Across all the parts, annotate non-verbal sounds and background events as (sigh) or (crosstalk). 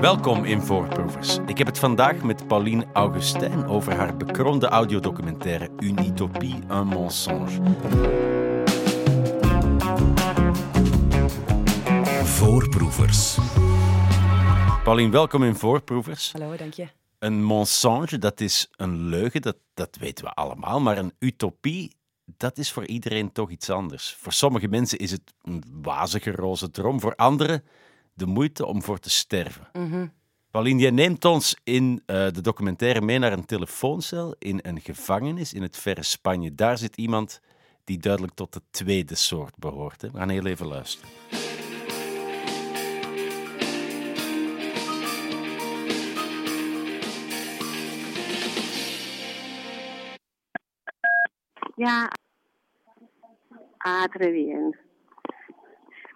Welkom in Voorproevers. Ik heb het vandaag met Pauline Augustijn over haar bekroonde audiodocumentaire Une utopie, un mensonge. Voorproevers. Pauline, welkom in Voorproevers. Hallo, dank je. Een mensonge, dat is een leugen, dat, dat weten we allemaal. Maar een utopie, dat is voor iedereen toch iets anders. Voor sommige mensen is het een wazige roze droom. Voor anderen de moeite om voor te sterven. Pauline, jij neemt ons in eh, de documentaire mee naar een telefooncel in een gevangenis in het verre Spanje. Daar zit iemand die duidelijk tot de tweede soort behoort. Hè. We gaan heel even luisteren. Ja. Ah, très bien.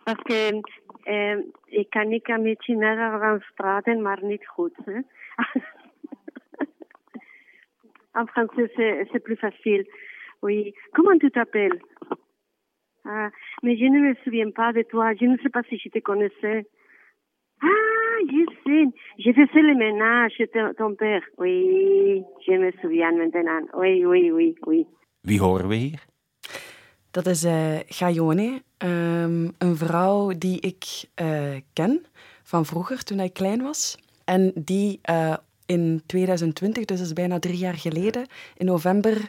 Parce que eh, ik kan niet een beetje sneller gaan praten, maar niet goed. Hè? (laughs) en français, c'est c'est plus facile. Oui. Comment tu t'appelles ah, Mais je ne me souviens pas de toi. Je ne sais pas si je te connaissais. Ah, je sais. Je faisais le ménage chez ton père. Oui, je me souviens maintenant. Oui, oui, oui, oui. Wie horen we hier? Dat is eh Gaione, ehm, een vrouw die ik eh, ken van vroeger, toen ik klein was. En die eh, in 2020, dus dat is bijna drie jaar geleden, in november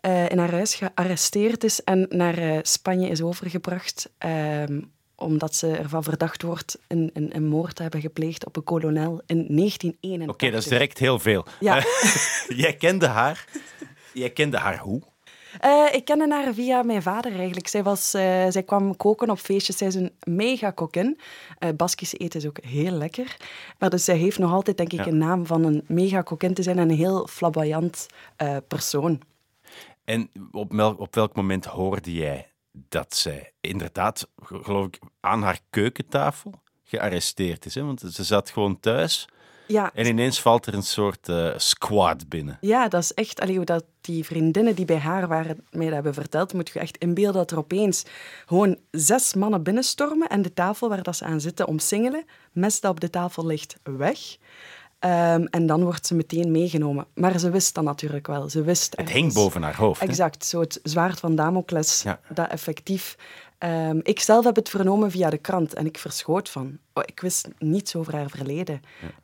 eh, in haar huis gearresteerd is en naar Spanje is overgebracht. ehm, omdat ze ervan verdacht wordt een, een, een moord te hebben gepleegd op een kolonel in 1981. Oké, dat is direct heel veel. Ja. (laughs) Jij kende haar. Jij kende haar hoe? Eh, ik kende haar via mijn vader eigenlijk. Zij, was, eh, zij kwam koken op feestjes. Zij is een mega kokin. Eh Baskische eten is ook heel lekker. Maar dus zij heeft nog altijd, denk ik, Ja. een naam van een mega kokin te zijn en een heel flamboyant persoon. En op, mel- op welk moment hoorde jij dat zij inderdaad, ge- geloof ik, aan haar keukentafel gearresteerd is? Hè? Want ze zat gewoon thuis Ja, en ineens valt er een soort eh, squad binnen. ja dat is echt... Allee, hoe dat die vriendinnen die bij haar waren, mij dat hebben verteld, moet je echt inbeelden dat er opeens gewoon zes mannen binnenstormen en de tafel waar dat ze aan zitten omsingelen, mes dat op de tafel ligt, weg. Ehm, en dan wordt ze meteen meegenomen. Maar ze wist dat natuurlijk wel. Ze wist Het hing boven haar hoofd. hè? Exact, zo het zwaard van Damocles, Ja. dat effectief. Ehm, ik zelf heb het vernomen via de krant en ik verschoot van. Oh, ik wist niets over haar verleden.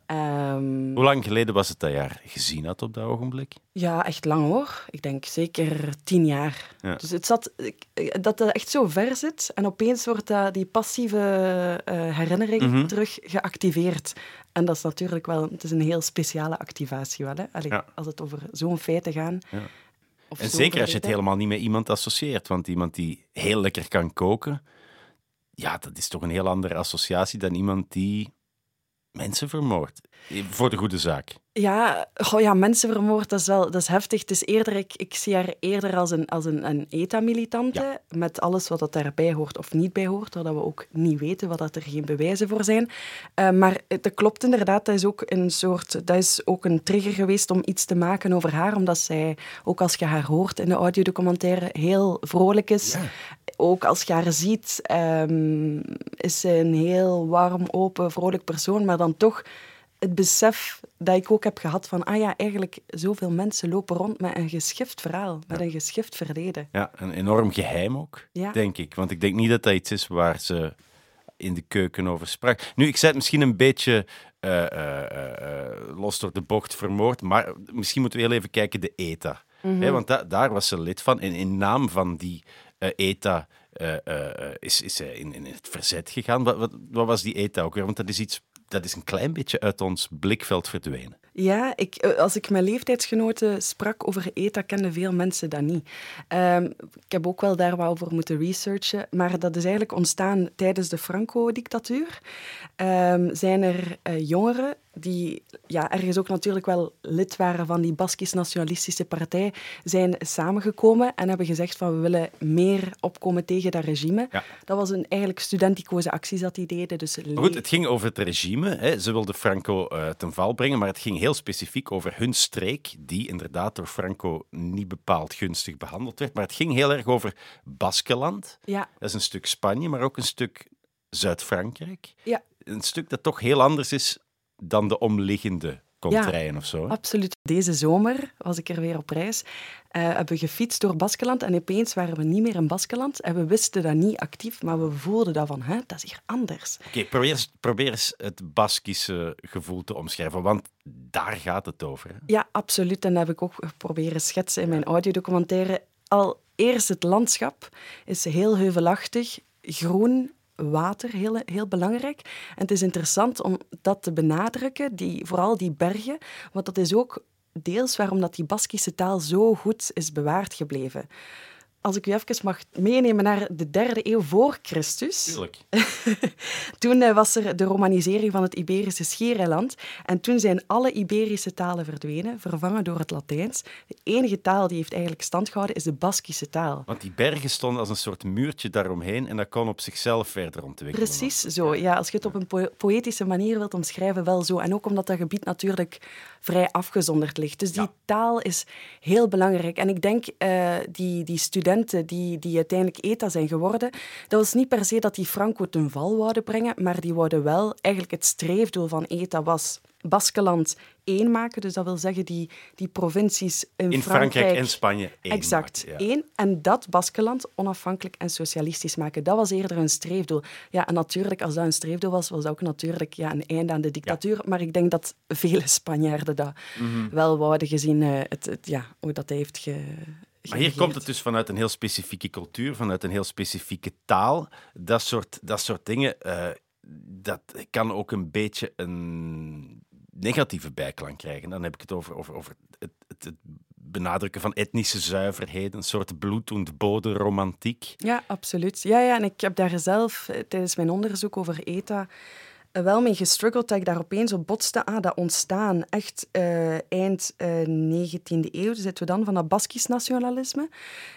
Ehm, Hoe lang geleden was het dat je haar gezien had op dat ogenblik? ja, echt lang hoor. Ik denk zeker tien jaar. Ja. Dus het zat, ik- dat het echt zo ver zit en opeens wordt dat, die passieve eh, herinnering Mhm. terug geactiveerd. En dat is natuurlijk wel, het is een heel speciale activatie wel. Hè? Allee, Ja. Als het over zo'n feiten gaan. Of En zeker als je het helemaal niet met iemand associeert. Want iemand die heel lekker kan koken, ja, dat is toch een heel andere associatie dan iemand die mensen vermoordt. Voor de goede zaak. Ja, goh, ja, mensenvermoord, dat is wel dat is heftig. Het is eerder, ik, ik zie haar eerder als een, als een, een ETA-militante, met alles wat dat daarbij hoort of niet bij hoort, waar dat we ook niet weten, wat dat er geen bewijzen voor zijn. Eh, maar het dat klopt inderdaad, dat is, ook een soort, dat is ook een trigger geweest om iets te maken over haar, omdat zij, ook als je haar hoort in de audiodocumentaire, heel vrolijk is. Ook als je haar ziet, ehm, is ze een heel warm, open, vrolijk persoon, maar dan toch het besef dat ik ook heb gehad van, ah ja, eigenlijk zoveel mensen lopen rond met een geschift verhaal, met een geschift verleden. Ja, een enorm geheim ook, Ja. denk ik. Want ik denk niet dat dat iets is waar ze in de keuken over sprak. Nu, ik zei het misschien een beetje eh, eh, eh, los door de bocht vermoord, maar misschien moeten we heel even kijken de ETA. Hè, want da- daar was ze lid van. En in naam van die ETA is, is zij in, in het verzet gegaan. Wat, wat, wat was die ETA ook weer? Want dat is iets... Dat is een klein beetje uit ons blikveld verdwenen. Ja, ik, eh, als ik mijn leeftijdsgenoten sprak over ETA, kenden veel mensen dat niet. Ehm, ik heb ook wel daar wat over moeten researchen, maar dat is eigenlijk ontstaan tijdens de Franco-dictatuur. Ehm, zijn er eh, jongeren die ja, ergens ook natuurlijk wel lid waren van die Baskisch-nationalistische partij, zijn samengekomen en hebben gezegd van we willen meer opkomen tegen dat regime. Ja. Dat was een eigenlijk studenticoze acties dat die deden. Dus Maar goed, het ging over het regime. Hè. Ze wilden Franco eh, ten val brengen, maar het ging heel specifiek over hun streek, die inderdaad door Franco niet bepaald gunstig behandeld werd. Maar het ging heel erg over Baskeland. Ja, Dat is een stuk Spanje, maar ook een stuk Zuid-Frankrijk. ja. Een stuk dat toch heel anders is dan de omliggende contraien of zo. hè? Absoluut. Deze zomer was ik er weer op reis. eh, hebben we gefietst door Baskeland en opeens waren we niet meer in Baskeland. En we wisten dat niet actief, maar we voelden dat van, hè, dat is hier anders. Oké, probeer, eens- probeer eens het Baskische gevoel te omschrijven, want daar gaat het over. Hè? Ja, absoluut. En dat heb ik ook proberen schetsen in mijn audiodocumentaire. Al eerst het landschap is heel heuvelachtig, groen, water, heel, heel belangrijk. En het is interessant om dat te benadrukken, die, vooral die bergen, want dat is ook deels waarom dat die Baskische taal zo goed is bewaard gebleven. Als ik u even mag meenemen naar de derde eeuw voor Christus. Tuurlijk. (laughs) Toen eh, was er de romanisering van het Iberische schiereiland. En toen zijn alle Iberische talen verdwenen, vervangen door het Latijns. De enige taal die heeft eigenlijk stand gehouden is de Baskische taal. Want die bergen stonden als een soort muurtje daaromheen en dat kon op zichzelf verder ontwikkelen. Precies zo. Ja, als je het op een po- poëtische manier wilt omschrijven, wel zo. En ook omdat dat gebied natuurlijk vrij afgezonderd ligt. Dus die Ja. taal is heel belangrijk. En ik denk, eh, die, die studenten die, die uiteindelijk ETA zijn geworden, dat was niet per se dat die Franco ten val wouden brengen, maar die wouden wel, eigenlijk het streefdoel van ETA was Baskeland één maken. Dus dat wil zeggen die, die provincies in, In Frankrijk en Spanje één Exact, maken, ja. één. En dat Baskeland onafhankelijk en socialistisch maken. Dat was eerder een streefdoel. Ja, en natuurlijk, als dat een streefdoel was, was dat ook natuurlijk ja, een einde aan de dictatuur. Maar ik denk dat vele Spanjaarden dat Mhm. wel wouden gezien eh, het, het, ja, hoe dat heeft ge, Maar hier komt het dus vanuit een heel specifieke cultuur, vanuit een heel specifieke taal. Dat soort, dat soort dingen, eh, dat kan ook een beetje een negatieve bijklank krijgen. Dan heb ik het over, het, het, het benadrukken van etnische zuiverheden, een soort bloed- en romantiek. Ja, absoluut. Ja, ja, en ik heb daar zelf eh, tijdens mijn onderzoek over ETA wel mee gestruggeld dat ik daar opeens op botste. Ah, dat ontstaan echt eh, eind eh 19e eeuw, dus zitten we dan van dat Baskisch nationalisme,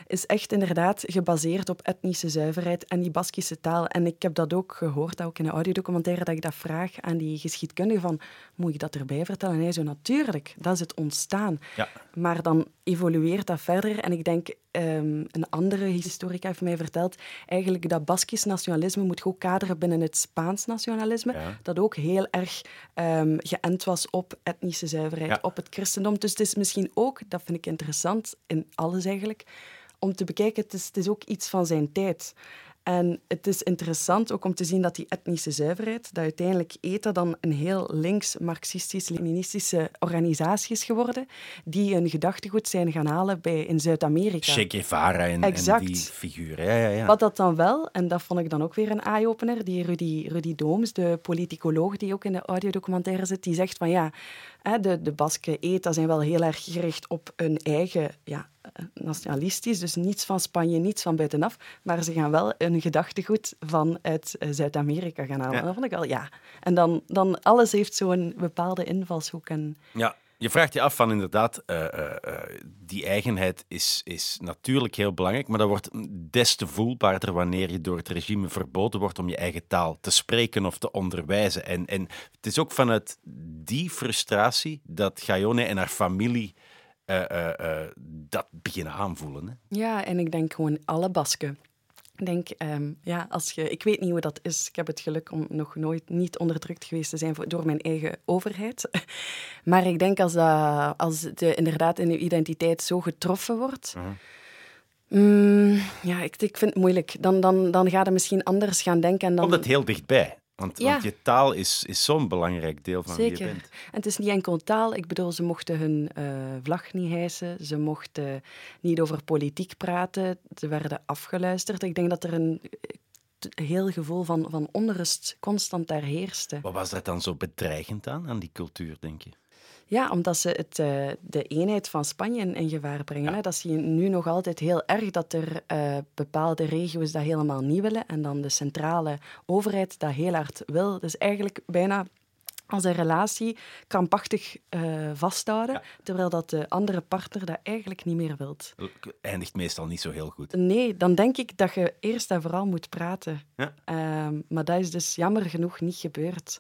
is echt inderdaad gebaseerd op etnische zuiverheid en die Baskische taal. En ik heb dat ook gehoord, ook in de audiodocumentaire, dat ik dat vraag aan die geschiedkundige van, moet je dat erbij vertellen? En hij zo, natuurlijk, dat is het ontstaan. Ja. Maar dan evolueert dat verder. En ik denk, ehm, een andere historica heeft mij verteld, eigenlijk dat Baskisch nationalisme moet je ook kaderen binnen het Spaans nationalisme, Ja. Dat ook heel erg ehm, geënt was op etnische zuiverheid, Ja. op het christendom. Dus het is misschien ook, dat vind ik interessant, in alles eigenlijk, om te bekijken, het is, het is ook iets van zijn tijd. En het is interessant ook om te zien dat die etnische zuiverheid, dat uiteindelijk ETA dan een heel links, marxistisch-leninistische organisatie is geworden, die hun gedachtegoed zijn gaan halen bij, in Zuid-Amerika. Che Guevara en, en Exact. die figuren. Ja, ja, ja. Wat dat dan wel, en dat vond ik dan ook weer een eye-opener, die Rudy, Rudy Dooms, de politicoloog die ook in de audiodocumentaire zit, die zegt van ja, de, de Basken ETA zijn wel heel erg gericht op hun eigen ja, nationalistisch, dus niets van Spanje, niets van buitenaf, maar ze gaan wel een gedachtegoed vanuit eh, Zuid-Amerika gaan halen. Ja. Dat vond ik wel, ja. En dan, dan alles heeft zo'n bepaalde invalshoek. En, Ja, je vraagt je af van inderdaad, eh, eh, eh, die eigenheid is, is natuurlijk heel belangrijk, maar dat wordt des te voelbaarder wanneer je door het regime verboden wordt om je eigen taal te spreken of te onderwijzen. En, en het is ook vanuit die frustratie dat Gaione en haar familie dat beginnen aanvoelen. Hè? Ja, en ik denk gewoon alle Basken. Ik denk, ehm, ja, als je, ik weet niet hoe dat is. Ik heb het geluk om nog nooit niet onderdrukt geweest te zijn voor- door mijn eigen overheid. (laughs) Maar ik denk als, dat, als het inderdaad in je identiteit zo getroffen wordt. mm, ja, ik, ik vind het moeilijk. Dan, dan, dan ga je misschien anders gaan denken. En dan, Komt het heel dichtbij. Want, Ja. want je taal is, is zo'n belangrijk deel van wie je Zeker. bent. En het is niet enkel taal. Ik bedoel, ze mochten hun eh, vlag niet hijsen. Ze mochten niet over politiek praten. Ze werden afgeluisterd. Ik denk dat er een eh, heel gevoel van, van onrust constant daar heerste. Wat was er dan zo bedreigend aan, aan die cultuur, denk je? Ja, omdat ze het, eh, de eenheid van Spanje in, in gevaar brengen. Hè. Dat zie je nu nog altijd heel erg, dat er eh, bepaalde regio's dat helemaal niet willen en dan de centrale overheid dat heel hard wil. Dus eigenlijk bijna als een relatie krampachtig eh, vasthouden, terwijl dat de andere partner dat eigenlijk niet meer wilt. Eindigt meestal niet zo heel goed. Nee, dan denk ik dat je eerst en vooral moet praten. Ja. Ehm, maar dat is dus jammer genoeg niet gebeurd.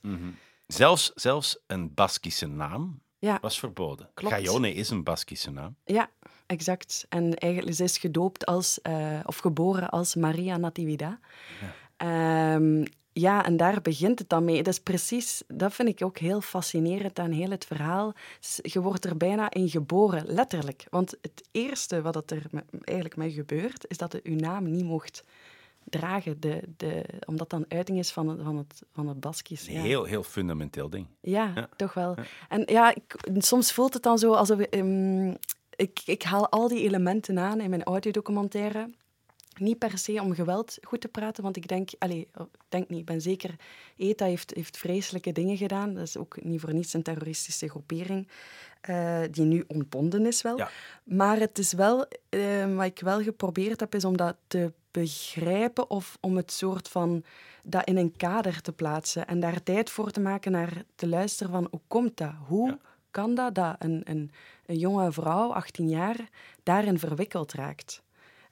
Zelfs, zelfs een Baskische naam Ja. was verboden. Klopt. Is een Baskische naam. Ja, exact. En eigenlijk, ze is gedoopt als, eh, of geboren als Maria Natividad. Ehm, ja, en daar begint het dan mee. Dat is precies, dat vind ik ook heel fascinerend aan heel het verhaal. Je wordt er bijna in geboren, letterlijk. Want het eerste wat er eigenlijk mee gebeurt, is dat je uw naam niet mocht dragen. De, de, omdat dat een uiting is van het, van het, van het Baskisch. Een Ja. heel, heel fundamenteel ding. Ja, Ja. toch wel. En ja, ik, soms voelt het dan zo alsof... ehm, ik, ik haal al die elementen aan in mijn audiodocumentaire. Niet per se om geweld goed te praten, want ik denk... Allee, oh, ik denk niet, ik ben zeker... ETA heeft, heeft vreselijke dingen gedaan. Dat is ook niet voor niets een terroristische groepering eh, die nu ontbonden is wel. Ja. Maar het is wel... eh, wat ik wel geprobeerd heb, is om dat te begrijpen of om het soort van dat in een kader te plaatsen en daar tijd voor te maken naar te luisteren van hoe komt dat? Hoe Ja. kan dat dat een, een, een jonge vrouw, 18 jaar, daarin verwikkeld raakt?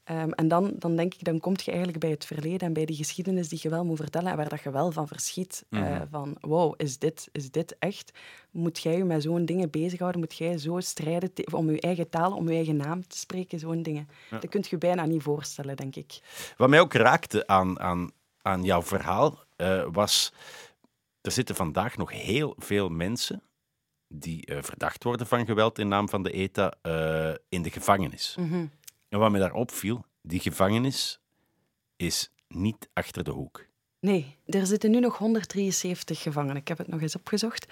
Ehm, en dan, dan denk ik, dan kom je eigenlijk bij het verleden en bij die geschiedenis die je wel moet vertellen en waar dat je wel van verschiet. Mhm. van, wow, is dit, is dit echt? Moet jij je met zo'n dingen bezighouden? Moet jij zo strijden om je eigen taal, om je eigen naam te spreken? Zo'n dingen. Dat kun je je bijna niet voorstellen, denk ik. Wat mij ook raakte aan, aan, aan jouw verhaal eh, was... Er zitten vandaag nog heel veel mensen die eh, verdacht worden van geweld in naam van de ETA in de gevangenis. Mhm. En wat mij daar opviel, die gevangenis is niet achter de hoek. Nee, er zitten nu nog 173 gevangenen. Ik heb het nog eens opgezocht.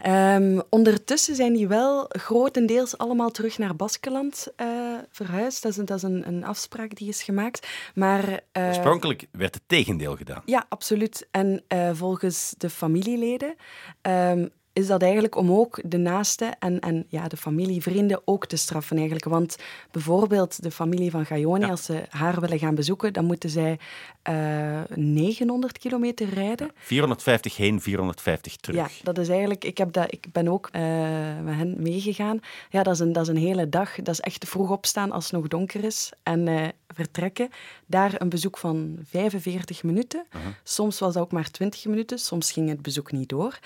Ehm, ondertussen zijn die wel grotendeels allemaal terug naar Baskeland eh, verhuisd. Dat is, een, dat is een, een afspraak die is gemaakt. Maar, eh, Oorspronkelijk werd het tegendeel gedaan. ja, absoluut. En eh, volgens de familieleden ehm, is dat eigenlijk om ook de naasten en, en ja, de familie, vrienden ook te straffen eigenlijk. Want bijvoorbeeld de familie van Gaioni, Ja. als ze haar willen gaan bezoeken, dan moeten zij eh 900 kilometer rijden. 450 heen, 450 terug. Ja, dat is eigenlijk... Ik, heb dat, ik ben ook eh, met hen meegegaan. Ja, dat is, een, dat is een hele dag. Dat is echt vroeg opstaan als het nog donker is. En eh, vertrekken. Daar een bezoek van 45 minuten. Soms was dat ook maar 20 minuten. Soms ging het bezoek niet door.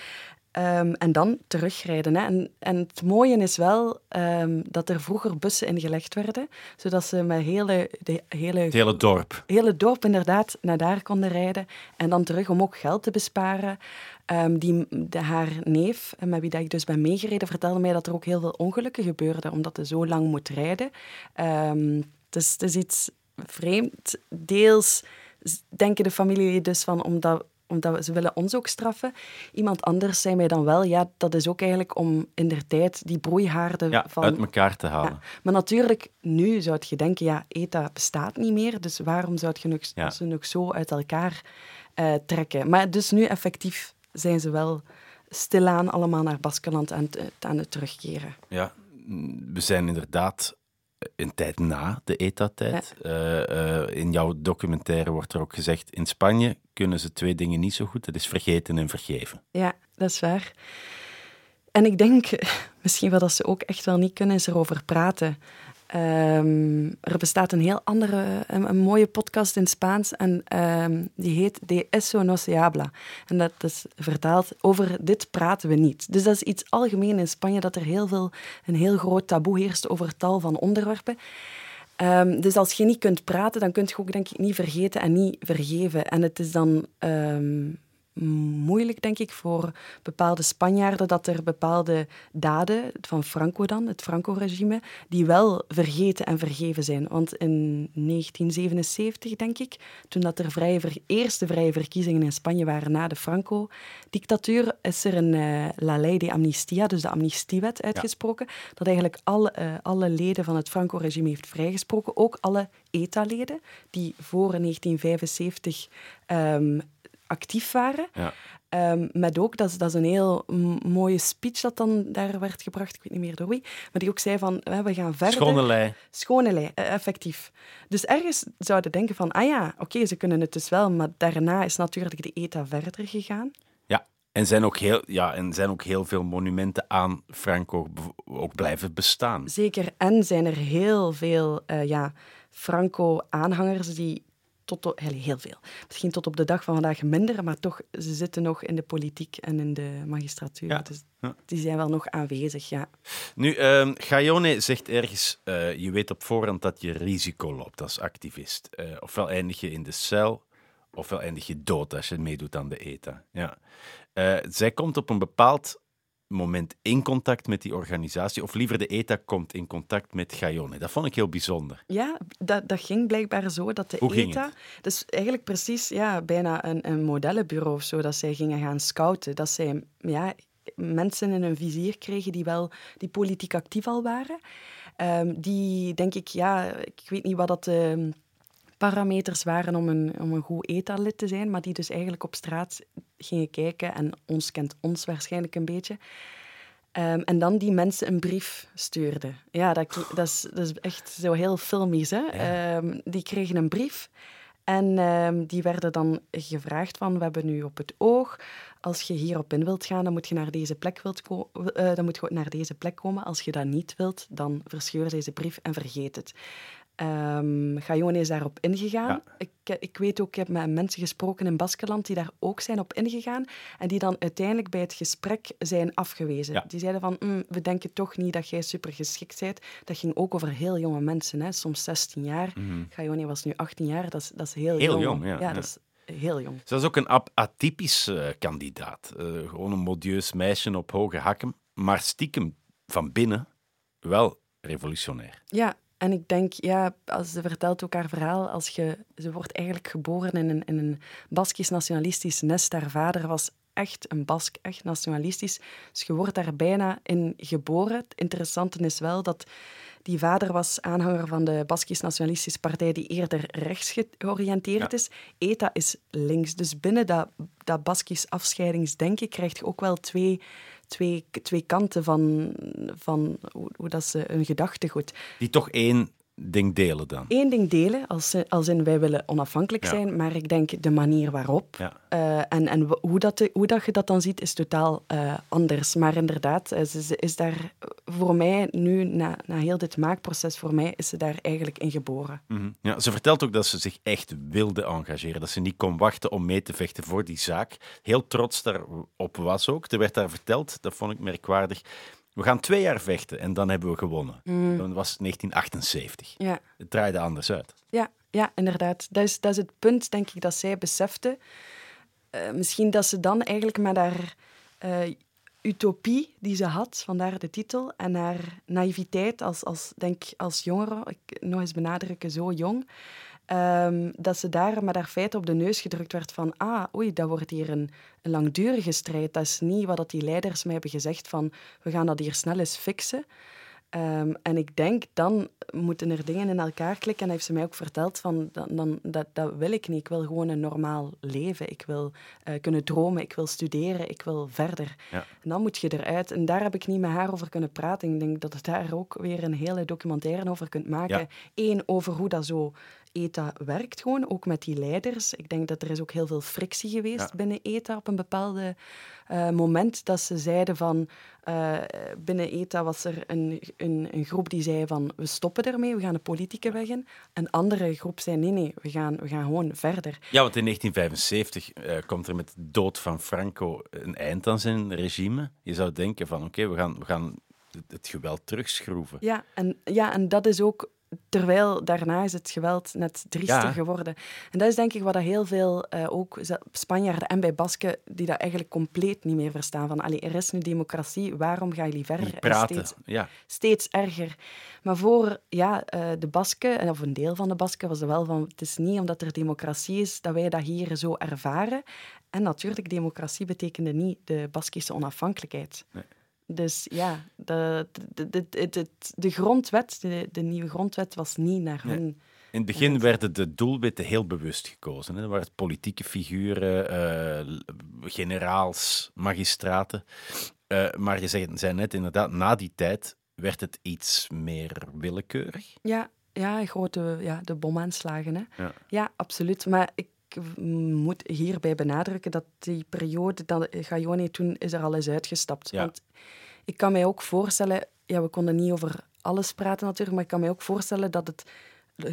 Ehm, en dan terugrijden. Hè. En, en het mooie is wel ehm, dat er vroeger bussen ingelegd werden, zodat ze met hele, de hele Het hele dorp. hele dorp inderdaad naar daar konden rijden. En dan terug om ook geld te besparen. Ehm, die, de, haar neef, eh, met wie dat ik dus ben meegereden, vertelde mij dat er ook heel veel ongelukken gebeurden, omdat hij zo lang moet rijden. Het, is, het is iets vreemd. Deels denken de familie dus van, omdat omdat we- ze willen ons ook straffen. Iemand anders zei mij dan wel, ja, dat is ook eigenlijk om in der tijd die broeihaarden Ja, van... uit elkaar te halen. Ja, maar natuurlijk, nu zou je denken, ja, ETA bestaat niet meer, dus waarom zou je nog, Ja. ze nog zo uit elkaar eh, trekken? Maar dus nu effectief zijn ze wel stilaan allemaal naar Baskeland aan het, aan het terugkeren. Ja, we zijn inderdaad een tijd na de ETA-tijd. Eh, eh, in jouw documentaire wordt er ook gezegd, in Spanje kunnen ze twee dingen niet zo goed. Dat is vergeten en vergeven. Ja, dat is waar. En ik denk, (laughs) misschien wat dat ze ook echt wel niet kunnen, is erover praten. Ehm, er bestaat een heel andere, een, mooie podcast in Spaans en ehm, die heet De eso no se habla. En dat is vertaald, over dit praten we niet. Dus dat is iets algemeen in Spanje, dat er heel veel, een heel groot taboe heerst over tal van onderwerpen. Ehm, dus als je niet kunt praten, dan kun je ook denk ik niet vergeten en niet vergeven. En het is dan moeilijk, denk ik, voor bepaalde Spanjaarden dat er bepaalde daden van Franco dan, het Franco-regime, die wel vergeten en vergeven zijn. Want in 1977, denk ik, toen dat er vrije eerste vrije verkiezingen in Spanje waren na de Franco-dictatuur, is er een eh, La Ley de Amnistia, dus de amnistiewet, uitgesproken, dat eigenlijk alle, eh, alle leden van het Franco-regime heeft vrijgesproken, ook alle ETA-leden die voor 1975 ehm, actief waren. Ja. Ehm, met ook, dat is, dat is een heel mooie speech dat dan daar werd gebracht, ik weet niet meer door wie, maar die ook zei van, we gaan verder. Schone lei. Schone lei, eh, effectief. Dus ergens zouden denken van, ah ja, oké, ze kunnen het dus wel, maar daarna is natuurlijk de ETA verder gegaan. Ja, en zijn ook heel, ja, en zijn ook heel veel monumenten aan Franco ook blijven bestaan. Zeker. En zijn er heel veel eh, ja, Franco-aanhangers die tot, heel veel. Misschien tot op de dag van vandaag minder, maar toch, ze zitten nog in de politiek en in de magistratuur. Ja. Dus Ja. die zijn wel nog aanwezig, ja. Nu, ehm Gaione zegt ergens, eh, je weet op voorhand dat je risico loopt als activist. Eh, ofwel eindig je in de cel, ofwel eindig je dood als je meedoet aan de ETA. Ja. Eh, zij komt op een bepaald moment in contact met die organisatie, of liever de ETA komt in contact met Gaione. Dat vond ik heel bijzonder. Ja, dat, dat ging blijkbaar zo dat de Hoe ETA... Dus eigenlijk precies ja, bijna een, een modellenbureau of zo, dat zij gingen gaan scouten. Dat zij ja, mensen in hun vizier kregen die wel die politiek actief al waren. Ehm, die, denk ik, ja, ik weet niet wat dat de parameters waren om een, om een goed ETA-lid te zijn, maar die dus eigenlijk op straat gingen kijken en ons kent ons waarschijnlijk een beetje. Ehm, en dan die mensen een brief stuurden. Ja, dat, dat, is, dat is echt zo heel filmisch. Hè? Ehm, die kregen een brief en ehm, die werden dan gevraagd van, we hebben nu op het oog, als je hierop in wilt gaan, dan moet je naar deze plek, wilt ko- eh, dan moet je naar deze plek komen. Als je dat niet wilt, dan verscheur deze brief en vergeet het. Ehm Gaione is daarop ingegaan. Ja. Ik, ik weet ook, ik heb met mensen gesproken in Baskeland die daar ook zijn op ingegaan en die dan uiteindelijk bij het gesprek zijn afgewezen. Ja. Die zeiden van, "Mm, we denken toch niet dat jij super geschikt bent. Dat ging ook over heel jonge mensen, hè? soms 16 jaar. Gaione was nu 18 jaar, dat is, dat is heel. Heel jong, ja, ja. dat is heel jong. Ze was ook een atypisch eh, kandidaat. Eh, gewoon een modieus meisje op hoge hakken, maar stiekem van binnen wel revolutionair. Ja, en ik denk, ja, als ze vertelt ook haar verhaal, als je, ze wordt eigenlijk geboren in een, in een Baskisch nationalistisch nest. Haar vader was echt een Bask, echt nationalistisch. Dus je wordt daar bijna in geboren. Het interessante is wel dat die vader was aanhanger van de Baskisch Nationalistische Partij, die eerder rechts georiënteerd Ja. is. ETA is links. Dus binnen dat, dat Baskisch afscheidingsdenken krijg je ook wel twee, twee, twee kanten van, van hoe, hoe dat ze een gedachtegoed. Die toch één ding delen dan. Eén ding delen, als, als in wij willen onafhankelijk Ja. zijn, maar ik denk de manier waarop Ja. eh, en, en hoe, dat, hoe dat je dat dan ziet, is totaal eh, anders. Maar inderdaad, eh, ze, ze is daar voor mij nu, na, na heel dit maakproces, voor mij is ze daar eigenlijk in geboren. Mhm. Ja, ze vertelt ook dat ze zich echt wilde engageren. Dat ze niet kon wachten om mee te vechten voor die zaak. Heel trots daarop was ook. Er werd daar verteld, dat vond ik merkwaardig. We gaan twee jaar vechten en dan hebben we gewonnen. Dan was het 1978. Ja. Het draaide anders uit. Ja, ja inderdaad. Dat is, dat is het punt, denk ik, dat zij besefte. Eh, misschien dat ze dan eigenlijk met haar eh, utopie die ze had, vandaar de titel, en haar naïviteit als, als, denk, als jongere, ik, nog eens benadrukken, zo jong, ehm, dat ze daar met haar feiten op de neus gedrukt werd van ah, oei, dat wordt hier een, een langdurige strijd. Dat is niet wat dat die leiders mij hebben gezegd van we gaan dat hier snel eens fixen. Ehm, en ik denk, dan moeten er dingen in elkaar klikken. En heeft ze mij ook verteld, van, dan, dan, dat, dat wil ik niet. Ik wil gewoon een normaal leven. Ik wil eh, kunnen dromen, ik wil studeren, ik wil verder. Ja. En dan moet je eruit. En daar heb ik niet met haar over kunnen praten. Ik denk dat je daar ook weer een hele documentaire over kunt maken. Ja. Eén, over hoe dat zo ETA werkt, gewoon, ook met die leiders. Ik denk dat er is ook heel veel frictie geweest Ja. binnen ETA op een bepaalde eh, moment dat ze zeiden van eh, binnen ETA was er een, een, een groep die zei van we stoppen ermee, we gaan de politieke weg in. Een andere groep zei nee, nee, we gaan, we gaan gewoon verder. Ja, want in 1975 eh, komt er met de dood van Franco een eind aan zijn regime. Je zou denken van oké, we, gaan, we gaan het- het geweld terugschroeven. Ja, en, ja, en dat is ook... Terwijl daarna is het geweld net driester Ja. geworden. En dat is denk ik wat dat heel veel, eh, ook Spanjaarden en bij Basken, die dat eigenlijk compleet niet meer verstaan. Van, allee, er is nu democratie, waarom gaan jullie verder? Praten. steeds- Ja. steeds erger. Maar voor ja, eh, de Basken, en of een deel van de Basken, was het wel van... Het is niet omdat er democratie is dat wij dat hier zo ervaren. En natuurlijk, democratie betekende niet de Baskische onafhankelijkheid. Dus ja, de, de, de, de, grondwet, de, nieuwe grondwet, was niet naar hun... In het begin werden de doelwitten heel bewust gekozen. Hè. Er waren politieke figuren, eh, generaals, magistraten. Eh, maar je zei, zei net inderdaad, na die tijd werd het iets meer willekeurig. Ja, ja, grote ja, de bomaanslagen. Hè. Ja. Ja, absoluut. Maar ik moet hierbij benadrukken dat die periode dat Gaione toen is er al eens uitgestapt. Ja. Want ik kan mij ook voorstellen, ja, we konden niet over alles praten natuurlijk, maar ik kan mij ook voorstellen dat het,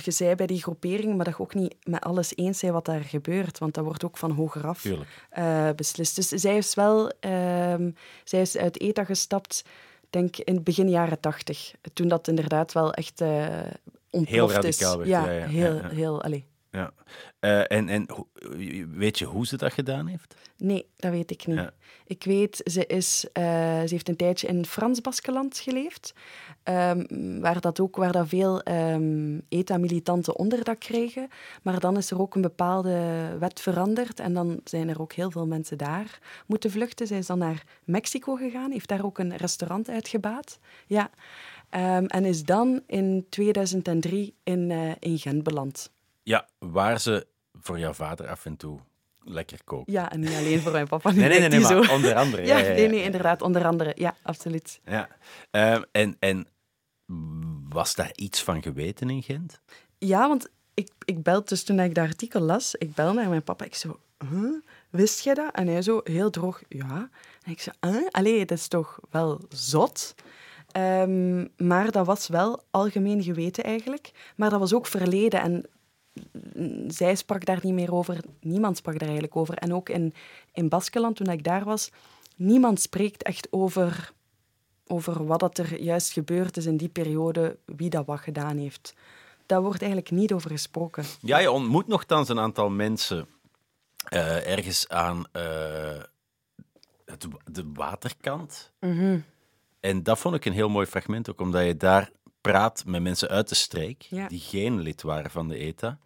je zei bij die groepering, maar dat je ook niet met alles eens zijn wat daar gebeurt, want dat wordt ook van hoger af eh, beslist. Dus zij is wel, ehm, zij is uit ETA gestapt, denk in het begin jaren tachtig, toen dat inderdaad wel echt eh ontploft radicaal is. werd, ja, ja, ja, heel, ja. heel, allee, Ja. Eh, en en ho- weet je hoe ze dat gedaan heeft? Nee, dat weet ik niet. Ja. Ik weet, ze, is, eh, ze heeft een tijdje in Frans-Baskeland geleefd, ehm, waar, dat ook, waar dat veel ehm, ETA-militanten onderdak kregen. Maar dan is er ook een bepaalde wet veranderd en dan zijn er ook heel veel mensen daar moeten vluchten. Zij is dan naar Mexico gegaan, heeft daar ook een restaurant uitgebaat. Ja. Ehm, en is dan in 2003 in, eh, in Gent beland. Ja, waar ze voor jouw vader af en toe lekker kookt. Ja, en niet alleen voor mijn papa. Nee, nee, nee, nee, maar onder andere. Ja, ja, ja, nee, nee, inderdaad, onder andere. Ja, absoluut. Ja. Ehm, en, en was daar iets van geweten in Gent? Ja, want ik, ik bel dus toen ik dat artikel las, ik bel naar mijn papa. Ik zo, huh? wist jij dat? En hij zo heel droog, ja. En ik zo, huh? allee, dat is toch wel zot? Ehm, maar dat was wel algemeen geweten eigenlijk. Maar dat was ook verleden en zij sprak daar niet meer over. Niemand sprak daar eigenlijk over. En ook in, in Baskeland, toen ik daar was, niemand spreekt echt over, over wat dat er juist gebeurd is in die periode, wie dat wat gedaan heeft. Daar wordt eigenlijk niet over gesproken. Ja, je ontmoet nogthans een aantal mensen eh, ergens aan eh, het, de waterkant. Mhm. En dat vond ik een heel mooi fragment, ook omdat je daar praat met mensen uit de streek, Ja. die geen lid waren van de ETA,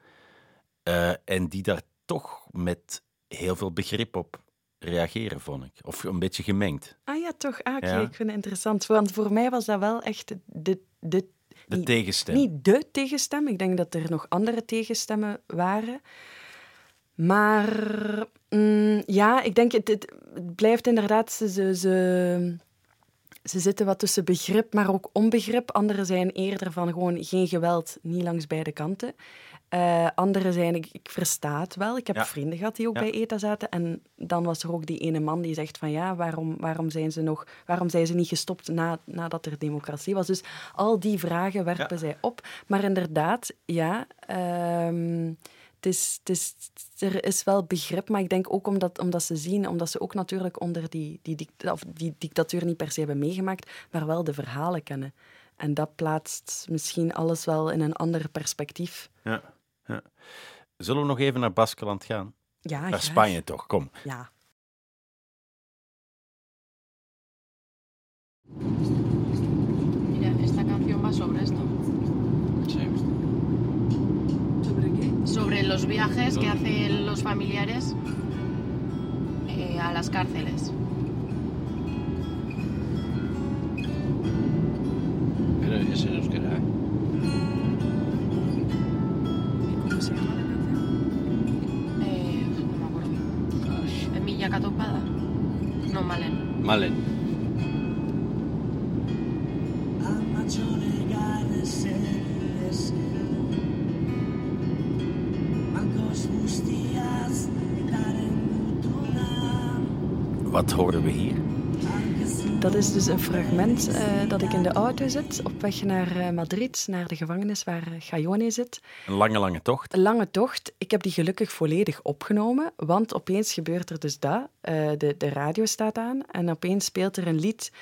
eh, en die daar toch met heel veel begrip op reageren, vond ik. Of een beetje gemengd. Ah ja, toch. Ah, Ja. ik vind het interessant. Want voor mij was dat wel echt de, de, De niet, tegenstem. niet de tegenstem. Ik denk dat er nog andere tegenstemmen waren. Maar mm, ja, ik denk, het, het, het blijft inderdaad... Ze, ze, ze, zitten wat tussen begrip, maar ook onbegrip. Anderen zijn eerder van gewoon geen geweld, niet langs beide kanten. Eh anderen zijn, ik, ik versta het wel. Ik heb Ja. vrienden gehad die ook Ja. bij ETA zaten. En dan was er ook die ene man die zegt van ja, waarom, waarom zijn ze nog, waarom zijn ze niet gestopt na, nadat er democratie was? Dus al die vragen werpen Ja. zij op. Maar inderdaad, ja, ehm, is, het is, er is wel begrip, maar ik denk ook omdat, omdat ze zien, omdat ze ook natuurlijk onder die, die, die dictatuur niet per se hebben meegemaakt, maar wel de verhalen kennen. En dat plaatst misschien alles wel in een ander perspectief. Ja, ja. Zullen we nog even naar Baskeland gaan? Ja, naar graag. Spanje toch, kom. Ja. Mira, esta canción va sobre esto. ¿Sobre qué? Sobre los viajes que hacen los familiares eh, a las cárceles. Pero es en euskera. ¿Cómo se llama la canción? Eh, no me acuerdo. ¿Emilla Catopada? No, Malen. Malen. Wat horen we hier? Dat is dus een fragment eh, dat ik in de auto zit, op weg naar eh, Madrid, naar de gevangenis waar Gaione zit. Een lange, lange tocht. Een lange tocht. Ik heb die gelukkig volledig opgenomen, want opeens gebeurt er dus dat. De, de radio staat aan en opeens speelt er een lied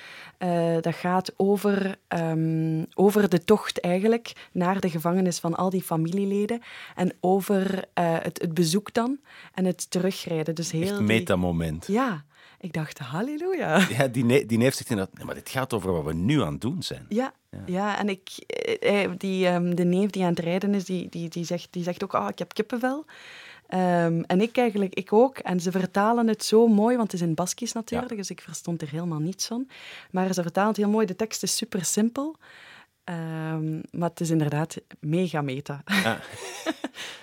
dat gaat over, ehm, over de tocht eigenlijk naar de gevangenis van al die familieleden en over het, het bezoek dan en het terugrijden. Dus heel Echt die- metamoment. Ja, ik dacht, halleluja. Ja, die, ne- die heeft zich inderdaad... Nee, maar dit gaat over wat we nu aan het doen zijn. Ja, ja. en ik, eh, eh, die, ehm, de neef die aan het rijden is, die, die, die, zegt, die zegt ook, ah, ik heb kippenvel. Ehm, en ik eigenlijk, ik ook. En ze vertalen het zo mooi, want het is in Baskisch natuurlijk, Ja. dus ik verstond er helemaal niets van. Maar ze vertalen het heel mooi. De tekst is super simpel. Ehm, maar het is inderdaad mega meta. (laughs)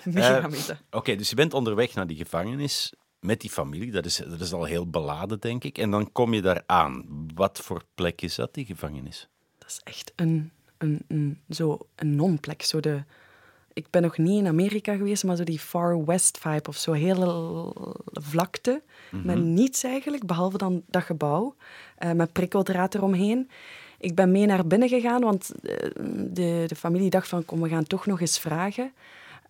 Mega Eh, meta. Oké, dus je bent onderweg naar die gevangenis met die familie. Dat is, dat is al heel beladen, denk ik. En dan kom je daar aan. Wat voor plek is dat, die gevangenis? Dat is echt een, een, een, zo een non-plek. Zo de, ik ben nog niet in Amerika geweest, maar zo die Far West vibe of zo. Hele vlakte, met niets eigenlijk, behalve dan dat gebouw. eh, met prikkeldraad eromheen. Ik ben mee naar binnen gegaan, want eh, de, de familie dacht van, kom, we gaan toch nog eens vragen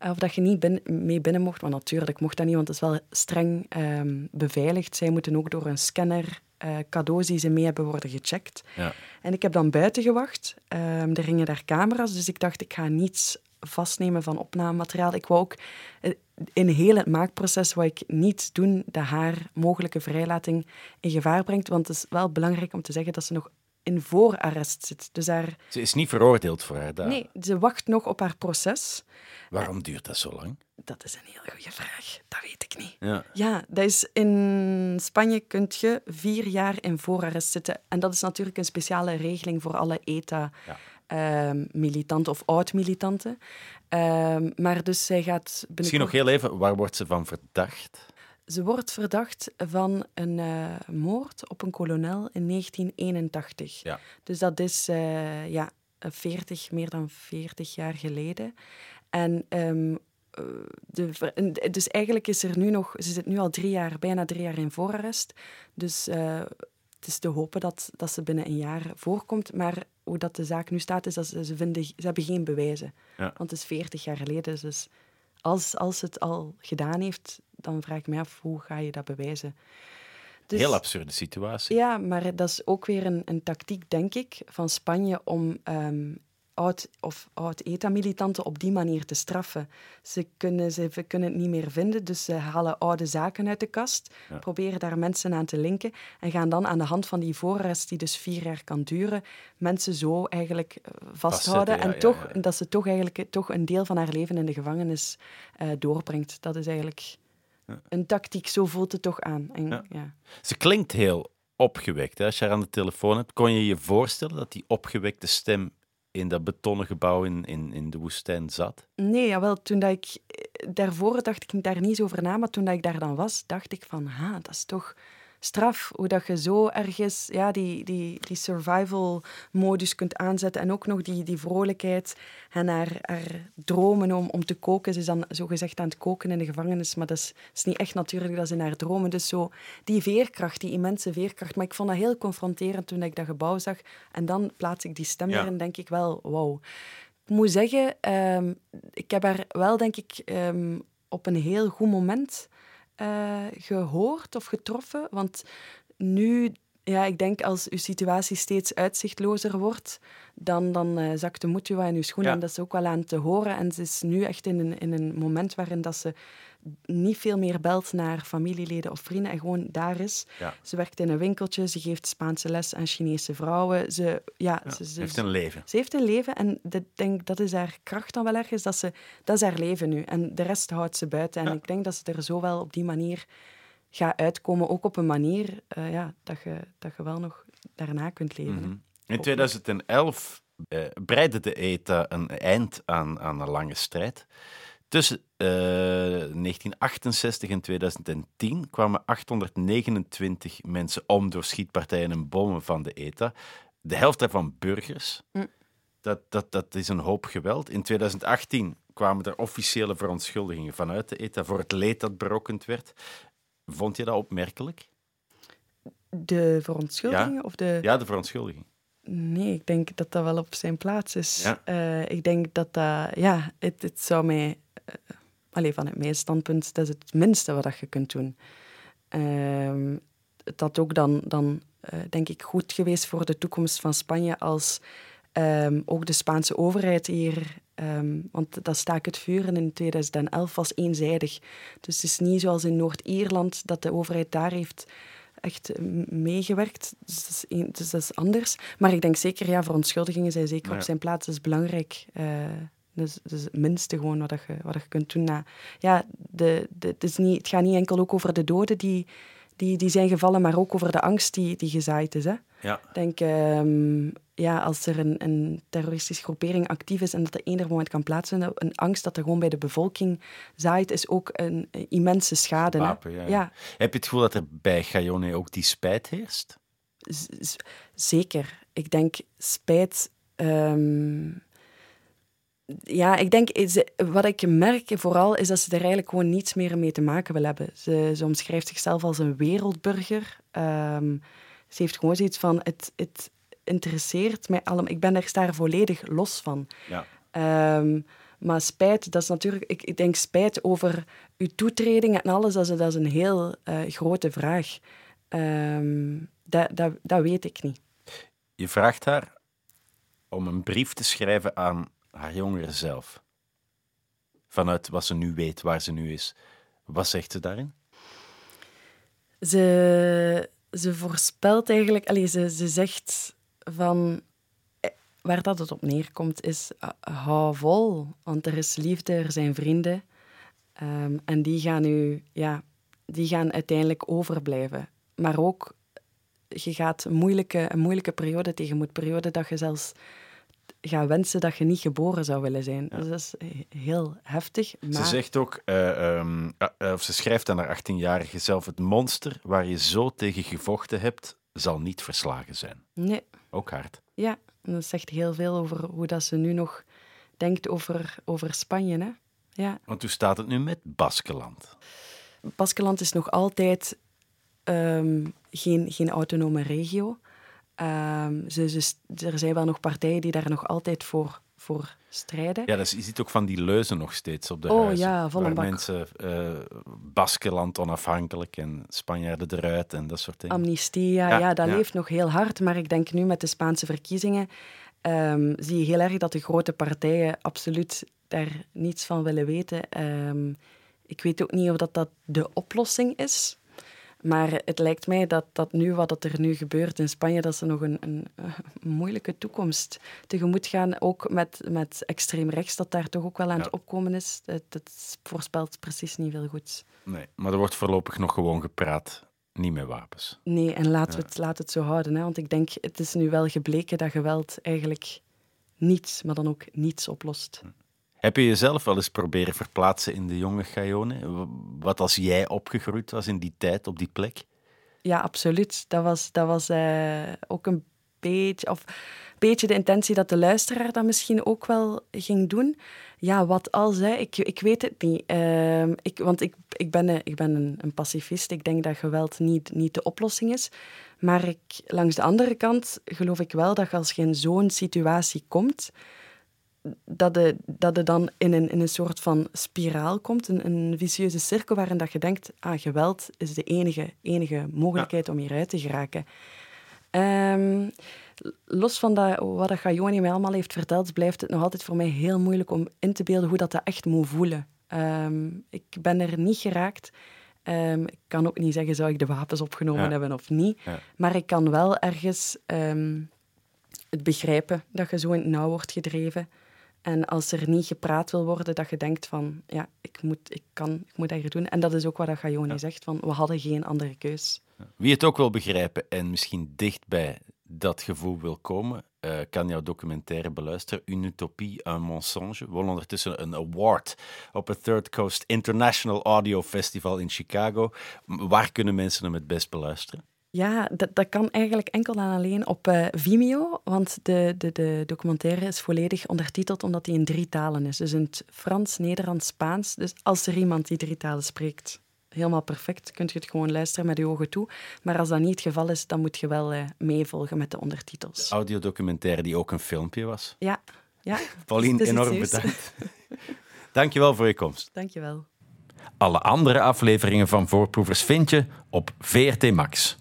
of dat je niet mee binnen mocht. Maar natuurlijk mocht dat niet, want het is wel streng ehm, beveiligd. Zij moeten ook door een scanner eh, cadeaus die ze mee hebben worden gecheckt. Ja. En ik heb dan buiten gewacht. Ehm, er hingen daar camera's, dus ik dacht, ik ga niets vastnemen van opnamemateriaal. Ik wou ook eh, in heel het maakproces wou ik niet doen dat haar mogelijke vrijlating in gevaar brengt. Want het is wel belangrijk om te zeggen dat ze nog in voorarrest zit. Dus haar, Ze is niet veroordeeld voor haar daad. nee, ze wacht nog op haar proces. Waarom duurt dat zo lang? Dat is een heel goede vraag. Dat weet ik niet. Ja. Ja, dat is in Spanje kun je vier jaar in voorarrest zitten. En dat is natuurlijk een speciale regeling voor alle ETA-militanten of oud-militanten. Ehm, maar dus zij gaat Misschien nog heel even, waar wordt ze van verdacht? Ze wordt verdacht van een eh, moord op een kolonel in 1981. Ja. Dus dat is eh, ja, 40, meer dan 40 jaar geleden. En ehm, eh, de, dus eigenlijk is er nu nog... Ze zit nu al drie jaar, bijna drie jaar in voorarrest. Dus eh, het is te hopen dat, dat ze binnen een jaar voorkomt. Maar hoe dat de zaak nu staat, is dat ze, ze, vinden, ze hebben geen bewijzen. Ja. Want het is 40 jaar geleden. Dus als, als ze het al gedaan heeft, dan vraag ik me af, hoe ga je dat bewijzen? Dus- Heel absurde situatie. ja, maar dat is ook weer een, een tactiek, denk ik, van Spanje om ehm, oud- of oud-ETA-militanten op die manier te straffen. Ze kunnen, ze kunnen het niet meer vinden, dus ze halen oude zaken uit de kast, proberen daar mensen aan te linken en gaan dan aan de hand van die voorarrest, die dus vier jaar kan duren, mensen zo eigenlijk eh, vasthouden ja, en ja, toch, dat ze toch eigenlijk toch een deel van haar leven in de gevangenis eh, doorbrengt. Dat is eigenlijk een tactiek, zo voelt het toch aan. En, Ja. ja. Ze klinkt heel opgewekt. Hè? Als je haar aan de telefoon hebt, kon je je voorstellen dat die opgewekte stem in dat betonnen gebouw in, in, in de woestijn zat? Nee, jawel, toen dat ik... Daarvoor dacht ik daar niet zo over na, maar toen dat ik daar dan was, dacht ik van, ha, dat is toch straf. Hoe dat je zo ergens ja, die, die, die survival-modus kunt aanzetten en ook nog die, die vrolijkheid en haar, haar dromen om, om te koken. Ze is dan zogezegd aan het koken in de gevangenis, maar dat is, is niet echt natuurlijk, dat is in haar dromen. Dus zo die veerkracht, die immense veerkracht. Maar ik vond dat heel confronterend toen ik dat gebouw zag. En dan plaats ik die stem Ja. erin, denk ik wel, wauw. Ik moet zeggen, ehm, ik heb haar wel, denk ik, ehm, op een heel goed moment eh, gehoord of getroffen. Want nu, ja, ik denk als uw situatie steeds uitzichtlozer wordt, dan, dan eh, zakt de moed u wat in uw schoenen. Ja. En dat is ook wel aan te horen. En ze is nu echt in een, in een moment waarin dat ze niet veel meer belt naar familieleden of vrienden en gewoon daar is. Ja. Ze werkt in een winkeltje, ze geeft Spaanse les aan Chinese vrouwen. Ze, ja, Ja, ze, heeft een leven. ze heeft een leven en dat, denk, dat is haar kracht dan wel ergens. Dat, ze, dat is haar leven nu. En de rest houdt ze buiten. En Ja. ik denk dat ze er zo wel op die manier gaat uitkomen. Ook op een manier eh, ja, dat, je, dat je wel nog daarna kunt leven. Mhm. In 2011 eh, breidde de ETA een eind aan, aan een lange strijd. Tussen eh, 1968 en 2010 kwamen 829 mensen om door schietpartijen en bommen van de ETA. De helft daarvan burgers. Mm. Dat, dat, dat is een hoop geweld. In 2018 kwamen er officiële verontschuldigingen vanuit de ETA voor het leed dat berokkend werd. Vond je dat opmerkelijk? De verontschuldigingen of de... Ja, de verontschuldiging. Nee, ik denk dat dat wel op zijn plaats is. Ja. Eh, ik denk dat dat... Ja, het, het zou mij... eh, alleen vanuit mijn standpunt, dat is het minste wat dat je kunt doen. Ehm, het had ook dan, dan eh, denk ik, goed geweest voor de toekomst van Spanje als ehm, ook de Spaanse overheid hier... ehm, want dat staak het vuren in 2011 was eenzijdig. Dus het is niet zoals in Noord-Ierland dat de overheid daar heeft echt m- meegewerkt. Dus dat, is dus dat is anders. Maar ik denk zeker, ja, verontschuldigingen zijn zeker Ja. op zijn plaats. Dat is belangrijk. Eh, dus, dus het minste gewoon wat, dat je, wat je kunt doen. Na, ja, de, de, het, is niet, het gaat niet enkel ook over de doden die, die, die zijn gevallen, maar ook over de angst die, die gezaaid is. Hè. Ja. Ik denk, ehm, ja, als er een, een terroristische groepering actief is en dat er eender moment kan plaatsvinden, een angst dat er gewoon bij de bevolking zaait, is ook een, een immense schade. hè. Ja, Heb je het gevoel dat er bij Gaione ook die spijt heerst? Z- Zeker. Ik denk spijt. ehm, ja, ik denk, wat ik merk vooral is dat ze er eigenlijk gewoon niets meer mee te maken wil hebben. Ze, ze omschrijft zichzelf als een wereldburger. Ehm, ze heeft gewoon zoiets van: het, het interesseert mij allemaal. Ik ben er daar volledig los van. Ja. Ehm, maar spijt, dat is natuurlijk... Ik, ik denk spijt over uw toetreding en alles, dat is, dat is een heel eh, grote vraag. Ehm, dat, dat, dat weet ik niet. Je vraagt haar om een brief te schrijven aan haar jongere zelf. vanuit wat ze nu weet, waar ze nu is. Wat zegt ze daarin? Ze, ze voorspelt eigenlijk, allee, ze, ze zegt van eh, waar dat het op neerkomt, is uh, hou vol, want er is liefde, er zijn vrienden. Ehm, en die gaan, u, ja, die gaan uiteindelijk overblijven. Maar ook, je gaat een moeilijke, een moeilijke periode tegemoet. Periode dat je zelfs gaat wensen dat je niet geboren zou willen zijn. Dus dat is heel heftig. Maar... Ze zegt ook, uh, um, uh, of ze schrijft aan haar 18-jarige zelf, het monster waar je zo tegen gevochten hebt, zal niet verslagen zijn. Nee. Ook hard. Ja, en dat zegt heel veel over hoe dat ze nu nog denkt over, over Spanje. Hè? Ja. Want hoe staat het nu met Baskeland? Baskeland is nog altijd um, geen, geen autonome regio. Um, ze, ze, er zijn wel nog partijen die daar nog altijd voor, voor strijden. Ja, dus je ziet ook van die leuzen nog steeds op de oh, huizen. Ja, volle waar bak. mensen uh, Baskeland onafhankelijk en Spanjaarden eruit en dat soort dingen. Amnestie, ja, ja, ja dat ja. leeft nog heel hard. Maar ik denk nu met de Spaanse verkiezingen um, zie je heel erg dat de grote partijen absoluut daar niets van willen weten. Um, ik weet ook niet of dat, dat de oplossing is. Maar het lijkt mij dat, dat nu wat er nu gebeurt in Spanje, dat ze nog een, een, een moeilijke toekomst tegemoet gaan. Ook met, met extreem rechts, dat daar toch ook wel aan ja. het opkomen is. Dat, dat voorspelt precies niet veel goeds. Nee, maar er wordt voorlopig nog gewoon gepraat. Niet met wapens. Nee, en laten we het, laat het zo houden. Hè? Want ik denk, het is nu wel gebleken dat geweld eigenlijk niets, maar dan ook niets oplost. Heb je jezelf wel eens proberen verplaatsen in de jonge Gaione? Wat als jij opgegroeid was in die tijd, op die plek? Ja, absoluut. Dat was, dat was uh, ook een beetje, of beetje de intentie dat de luisteraar dat misschien ook wel ging doen. Ja, wat als, hè? Ik, ik weet het niet. Uh, ik, want ik, ik ben, een, ik ben een, een pacifist. Ik denk dat geweld niet, niet de oplossing is. Maar ik, langs de andere kant geloof ik wel dat als je in zo'n situatie komt, dat je, dat dan in een, in een soort van spiraal komt, een, een vicieuze cirkel waarin dat je denkt, ah, geweld is de enige, enige mogelijkheid ja. om hieruit te geraken. Um, los van dat, wat dat Gajoni mij allemaal heeft verteld, blijft het nog altijd voor mij heel moeilijk om in te beelden hoe dat, dat echt moet voelen. Um, ik ben er niet geraakt. Um, ik kan ook niet zeggen, zou ik de wapens opgenomen ja. hebben of niet. Ja. Maar ik kan wel ergens het begrijpen dat je zo in het nauw wordt gedreven. En als er niet gepraat wil worden, dat je denkt van, ja, ik moet, ik kan, ik moet dat hier doen. En dat is ook wat Gajoni ja. zegt, van we hadden geen andere keus. Wie het ook wil begrijpen en misschien dicht bij dat gevoel wil komen, uh, kan jouw documentaire beluisteren. Une utopie, un mensonge. Won ondertussen een award op het Third Coast International Audio Festival in Chicago. Waar kunnen mensen hem het best beluisteren? Ja, dat, dat kan eigenlijk enkel en alleen op uh, Vimeo, want de, de, de documentaire is volledig ondertiteld omdat hij in drie talen is. Dus in het Frans, Nederlands, Spaans. Dus als er iemand die drie talen spreekt, helemaal perfect, kunt je het gewoon luisteren met je ogen toe. Maar als dat niet het geval is, dan moet je wel uh, meevolgen met de ondertitels. De audiodocumentaire die ook een filmpje was. Ja. ja. (laughs) Pauline, enorm bedankt. (laughs) Dankjewel voor je komst. Dankjewel. Alle andere afleveringen van Voorproevers vind je op VRT Max.